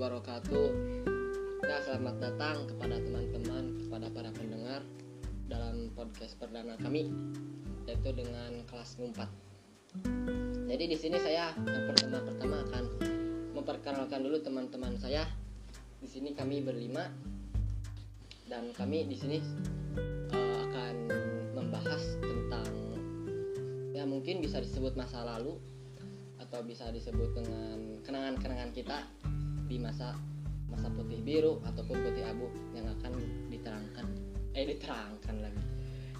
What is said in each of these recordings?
wabarakatuh. Ya, selamat datang kepada teman-teman, kepada para pendengar dalam podcast perdana kami yaitu dengan kelas ngumpat. Jadi di sini saya yang pertama-pertama akan memperkenalkan dulu teman-teman saya. Di sini kami berlima dan kami di sini eh, akan membahas tentang ya mungkin bisa disebut masa lalu atau bisa disebut dengan kenangan-kenangan kita di masa masa putih biru ataupun putih abu yang akan diterangkan eh diterangkan lagi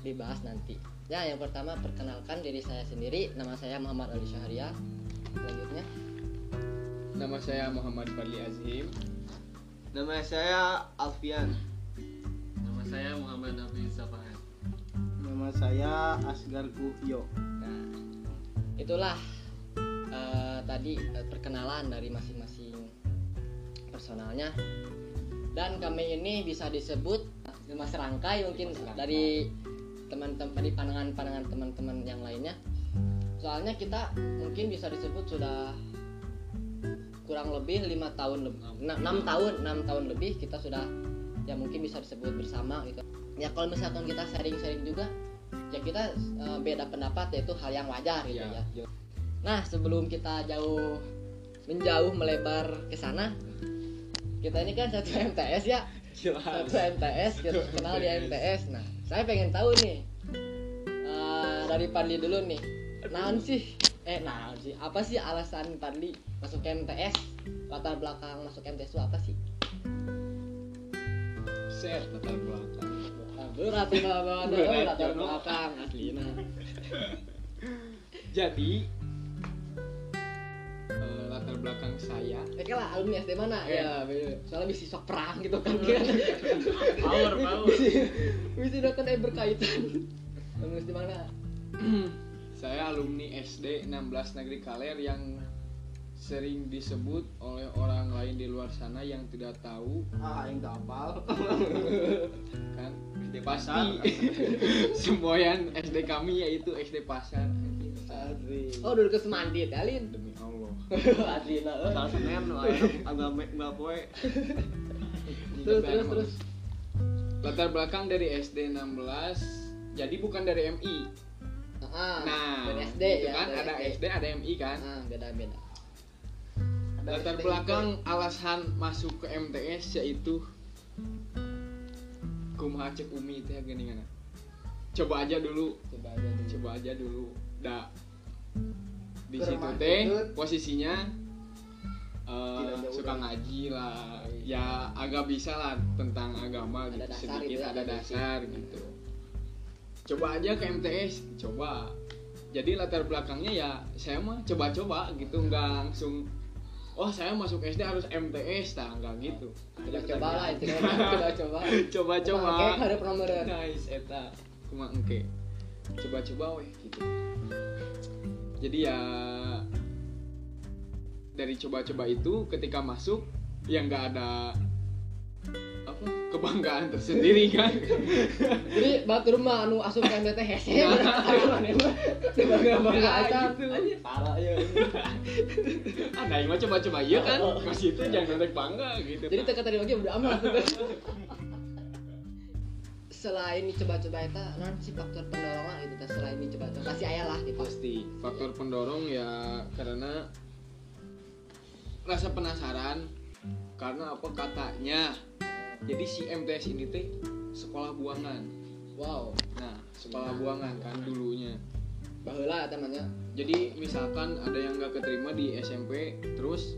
dibahas nanti ya yang pertama perkenalkan diri saya sendiri nama saya Muhammad Ali Syahria selanjutnya Nama saya Muhammad Fadli Azhim. Nama saya Alfian. Nama saya Muhammad Nabi Safahan. Nama saya Asgar Guhyo. Nah, itulah eh, tadi eh, perkenalan dari masing-masing personalnya. Dan kami ini bisa disebut Mas Rangkai mungkin dari teman-teman dari pandangan-pandangan teman-teman yang lainnya. Soalnya kita mungkin bisa disebut sudah kurang lebih lima tahun lebih enam tahun enam tahun lebih kita sudah ya mungkin bisa disebut bersama gitu ya kalau misalkan kita sharing-sharing juga ya kita eh, beda pendapat yaitu hal yang wajar gitu Ya. ya. Nah sebelum kita jauh menjauh melebar ke sana, kita ini kan satu MTS ya, satu MTS kita kenal di MTS. Nah saya pengen tahu nih eh, dari Padli dulu nih, naon sih? Eh naon sih? Apa sih alasan Padli masuk MTS? Latar belakang masuk MTS itu apa sih? Set latar belakang. Berat Berat, latar Jono. belakang aslina. Jadi eh, latar belakang saya Eh lah alumni SD mana? Eh. Ya, soalnya bisa sok perang gitu kan kan. Power, power. Bisa udah kan eh, berkaitan. Alumni di mana? saya alumni SD 16 Negeri Kaler yang sering disebut oleh orang lain di luar sana yang tidak tahu Ah, yang gapal. kan SD Pasar semua yang SD kami yaitu SD Pasar Adri. Oh, dulu ke Semandi, demi Eh. Salah Senin agak enggak poe. Terus terus terus. latar belakang dari SD 16 jadi bukan dari MI Ah, nah dari SD gitu ya. kan dari ada SD ada MI kan Ah, beda-beda. latar belakang alasan masuk ke MTS yaitu kumaha cek umi teh gini coba aja dulu Coba aja dulu. coba aja dulu dah di situ teh posisinya eh, jauh suka ngaji lah. Iya. ya agak bisa lah tentang agama Ada gitu sedikit gitu ya, ada dasar gitu. Coba aja ke MTS coba. Jadi latar belakangnya ya saya mah coba-coba gitu nggak langsung oh saya masuk SD harus MTS nah nggak gitu. Coba-coba lah itu kan. Coba-coba. coba-coba. Oke, ada nice eta. Kuma engke. Coba-coba weh gitu jadi ya dari coba-coba itu ketika masuk yang nggak ada apa kebanggaan tersendiri kan Jadi batu rumah anu asup ke MTT hese. Ayo mana mah. Bangga-bangga Ya, aja. gitu. Parah ya. ada yang mah coba-coba iya kan ke situ jangan ada bangga gitu Jadi teka tadi lagi udah aman. Selain dicoba-coba itu, non si faktor pendorongnya gitu teh selain dicoba-coba pasti aya lah gitu. pasti. Faktor pendorong ya karena rasa penasaran karena apa katanya. Jadi si MTS ini teh sekolah buangan. Wow, nah sekolah buangan kan dulunya. Baheula temannya. jadi misalkan ada yang nggak keterima di SMP terus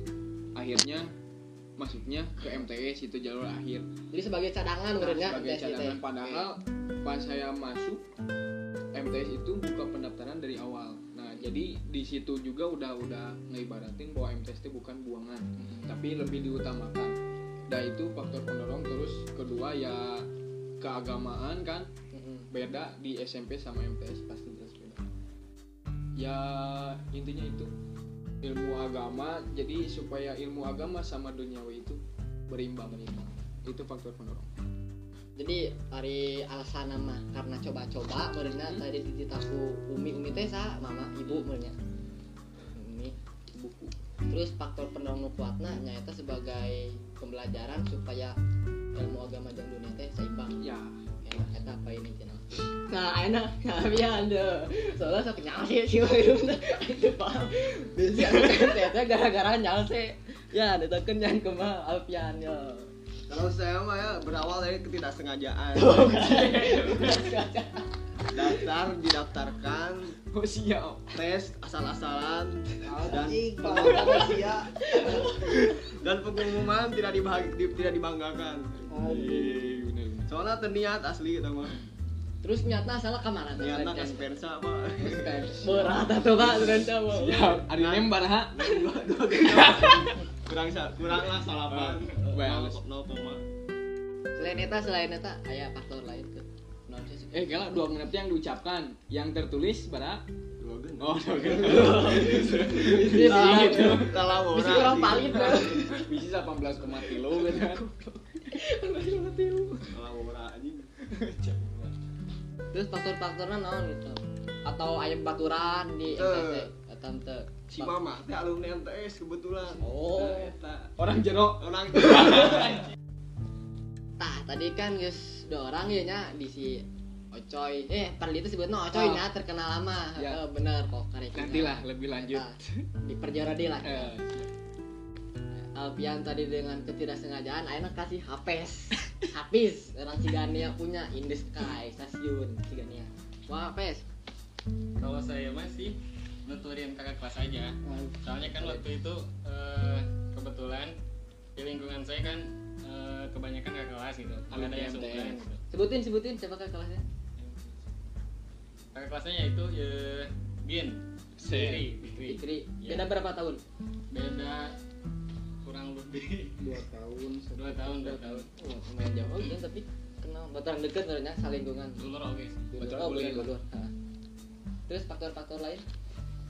akhirnya masuknya ke MTS itu jalur akhir. Jadi sebagai cadangan Nah, menurutnya sebagai tes gitu cadangan. Ya. padahal pas saya masuk MTS itu buka pendaftaran dari awal. Nah jadi di situ juga udah udah ngeibaratin bahwa MTS itu bukan buangan tapi lebih diutamakan. Nah itu faktor pendorong. Terus kedua ya keagamaan kan? Mm-mm. beda di SMP sama MTS pasti jelas beda. Ya intinya itu ilmu agama jadi supaya ilmu agama sama duniawi itu berimbang berimbang. Itu faktor pendorong. Jadi hari alasan nama karena coba-coba merenya Hmm. tadi dititaku umi umi teh sa mama ibu merenya. Umi buku terus faktor pendorong nu kuatna nyaeta sebagai pembelajaran supaya ilmu agama jeung dunia teh seimbang. Ya. Ya apa ini cenah nah enak ya ada soalnya sok nyalse sih hidup itu paham bisa ternyata gara-gara nyalse ya ditekan jangan kemah Alfian ya. Kalau saya mah ya berawal dari ketidaksengajaan. Daftar didaftarkan, oh siap. Tes asal-asalan. Dan sia. dan pengumuman tidak tidak dibanggakan. Iya, bener Soalnya terniat asli kita mah. Terus nyata salah ke mana tuh Niatnya ke rencana? Spensa pak. berat atau pak rencana mau siap hari lembar ha Dua dua kurang sa- kurang lah salapan. Oh, bagus. Nol koma. selain eta selain eta aya faktor lain sih eh kalau dua menit yang diucapkan yang tertulis bara gen. oh dua gen. Salah salah bisa orang. orang palit kan bisa 18 koma kilo gitu kan Salah orang anjing. Terus faktor-faktornya naon gitu atau aya baturan di. MTC atau teu Si mama teh alumni MTS kebetulan. Oh. Nah, eta. orang jero Orang tah tadi kan geus dua orang ya nya di si Ocoy eh pada itu sebutnya Ocoy Oh. nya terkenal lama Ya. Eh, bener kok karek nanti lah lebih lanjut Nah, diperjelas lah Eh, Alpian tadi dengan ketidaksengajaan Aina kasih Hapes Hapis orang Cigania punya In the Sky stasiun Cigania wah Hapes Kalau saya masih nuturin kakak kelas aja. Soalnya kan waktu itu eh, kebetulan di lingkungan saya kan eh, kebanyakan kakak kelas gitu. Ada yang sungguhan gitu. sebutin sebutin siapa kakak kelasnya Kakak kelasnya yaitu ya Bin, Fikri, Fikri. Fikri Ya. beda berapa tahun Beda kurang lebih dua tahun. dua tahun dua tahun. oh lumayan jauh. Oh, iya, tapi kenal. Baturan deket sebenarnya salingkungan Dulur oke. Sih. Baturan oh boleh Ha. terus faktor-faktor lain?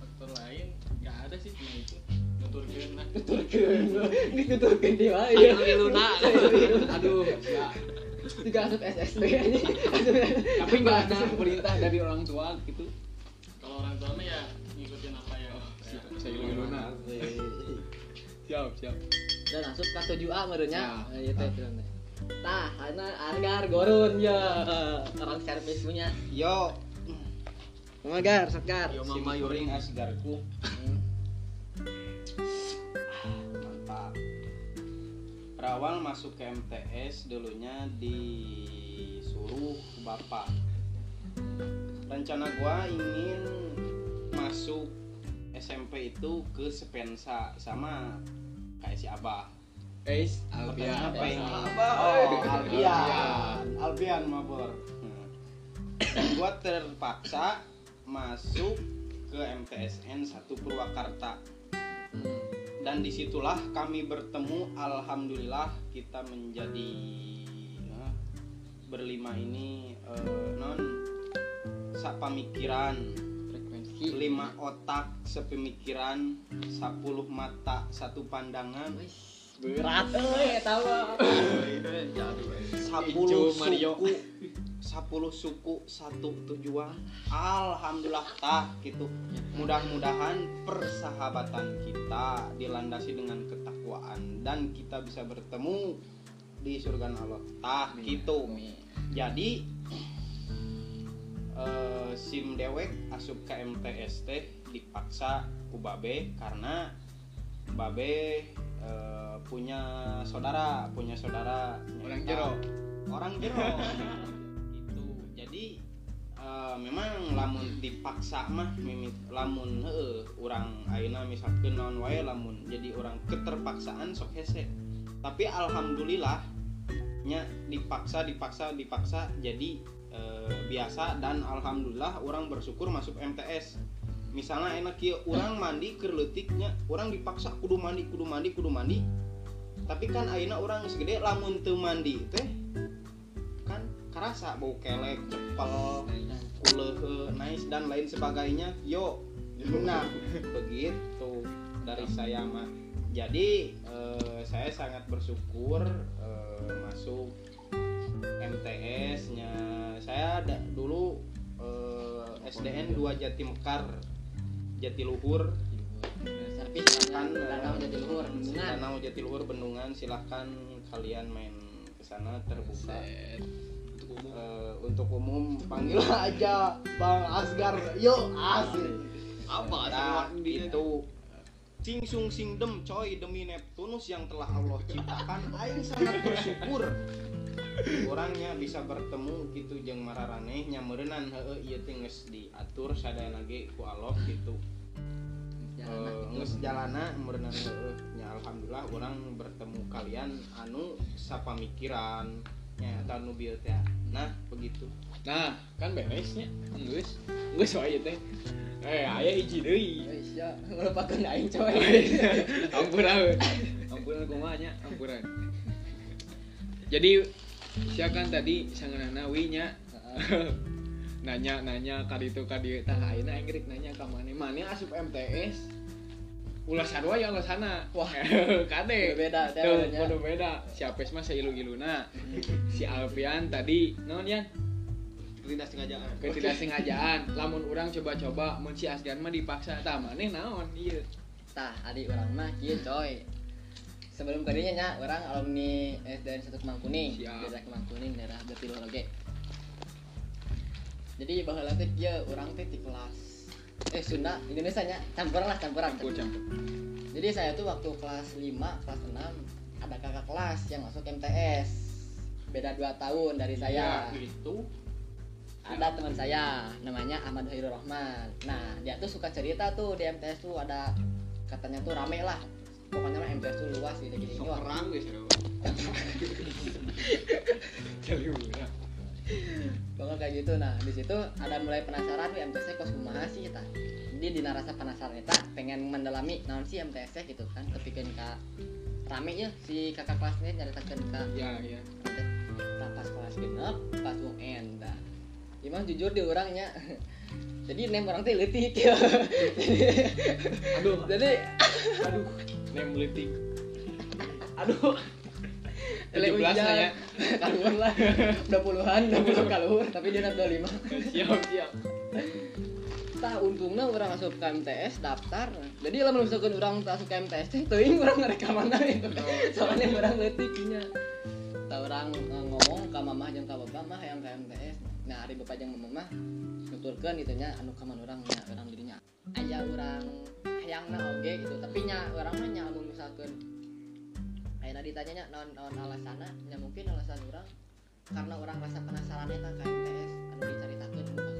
Faktor lain nggak ada sih cuma itu. Nuturkeun lah. tuturkeun ini tuturkeun di wae Luna. aduh juga asup SSB aja tapi nggak ada perintah dari orang tua gitu siap siap dan asup ke 7A merenya Ya. nah, itu itu Tah, ana Argar Gorun ya. Orang servis punya. Yo, Magar, Satgar. yo mama yuring asgarku. Mantap. Berawal masuk ke MTS dulunya disuruh bapak. Rencana gua ingin masuk SMP itu ke Sepensa sama kayak si Abah. Eis Alfian Apa ini? Abah, Oh, eh. Albian. Albian mabor. Hmm. Terpaksa masuk ke MTSN 1 Purwakarta. Dan di situlah kami bertemu. Alhamdulillah kita menjadi ya, berlima ini eh, non sapamikiran Frekuensi. Lima otak sepemikiran 10 mata satu pandangan. Berat. euy eta mah. sepuluh suku. Sepuluh suku satu tujuan. Alhamdulillah tah gitu. Mudah-mudahan persahabatan kita dilandasi dengan ketakwaan dan kita bisa bertemu di surga Allah. Tah gitu. Jadi eh, sim dewek asup ke MTS teh dipaksa ku babe karena babe eh, punya saudara punya saudara Orang jero. orang jero. Itu jadi eh, memang lamun dipaksa mah mimit lamun heeh orang aina misalkan non wae lamun jadi orang keterpaksaan sok hese. Tapi alhamdulillah nya dipaksa dipaksa dipaksa jadi eh, biasa dan alhamdulillah orang bersyukur masuk MTS misalnya enak ya orang mandi kerletiknya orang dipaksa kudu mandi kudu mandi kudu mandi. Tapi kan aina orang segede lamun teu mandi teh kan karasa bau kelek cepel kuleuh nice dan lain sebagainya. Yo nah begitu dari saya mah. Jadi eh, saya sangat bersyukur eh, masuk MTS nya. Saya da- dulu eh, SDN 2 Jatimekar Jatiluhur. Servis Silahkan, kan danau jadi luhur bendungan. Danau Jatiluhur Bendungan. Silahkan kalian main ke sana terbuka. Untuk umum. Eh, untuk umum panggil aja Bang Asgar. Yuk asik. Apa nah, itu. Sing sung sing dem coy demi Neptunus yang telah Allah ciptakan. Aing sangat bersyukur orangnya bisa bertemu gitu jeung mararaneh nyameureunnan heueuh ieu teh geus diatur sadayana ge ku Allah gitu Eh, gitu. jalana heueuh nya alhamdulillah orang bertemu kalian anu sapamikiran nya eta anu bieu teh nah begitu Nah, kan beresnya. Geus. Geus wae teh. Eh, aya hiji deui. Ya melupakan aing coy ampuran ampuran kumaha nya ampuran jadi siakan tadi sanganana nya nanya nanya kali itu kadi tah ayeuna aing rek nanya ka maneh maneh asup MTS ulah sarua ya ulah sana. Wah. Kade. Beda, Tuh, kudu beda. Si Apes mah sailu-iluna si Alfian tadi naon yan? Tidak sengajaan. Ketidaksengajaan lamun orang coba-coba mun si Asgar mah dipaksa. Tah maneh naon? Ieu tah adik orang mah kieu coy sebelum kadinya nya orang alumni SDN satu Kemangkuning Siap. daerah Kemangkuning daerah Jatiluhur oge jadi baheula teh kieu urang teh di kelas eh Sunda Indonesia nya campuran lah campuran campur campur. Jadi saya tuh waktu kelas 5 kelas 6 ada kakak kelas yang masuk MTS beda 2 tahun dari saya. Ya, itu. Ada teman saya namanya Ahmad Hairul Rahman. Nah dia tuh suka cerita tuh di MTS tuh ada katanya tuh rame lah pokoknya mah MTS tuh luas gitu gini sok perang guys jadi murah pokoknya kayak gitu. Nah di situ ada mulai penasaran tuh MTS -nya kumaha sih ta jadi di rasa penasaran eta pengen mendalami naon sih MTS -nya gitu kan. Kepikeun ka rame ya si kakak kelasnya nyaritakeun ka ya ya nah, pas kelas genep pas UN dah Imam jujur di orangnya. Jadi nem orang teh leutik. Ya aduh. Jadi aduh nem letik aduh. 17 ujian, lah ya. kaluhur lah. Udah puluhan udah puluh kaluhur tapi dia nak 25 siap siap. Tah untungnya orang masuk ke MTS daftar. Jadi lah misalkan orang masuk ke MTS teh teuing orang ngerekaman itu. Soalnya orang leutiknya tah orang eh, ngomong ke mamah jeung ka bapak mah yang ke MTS nah hari bapak jeung mamah mah nuturkeun gitu nya anu ka orang nya orang dirinya. Aya orang hayangna oge gitu. Tapi nya orang mah nya misalkan Ayeuna ditanya nya naon naon alasanna nya mungkin alasan orang karena orang rasa penasaran eta ka MTS anu